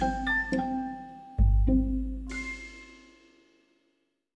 thank you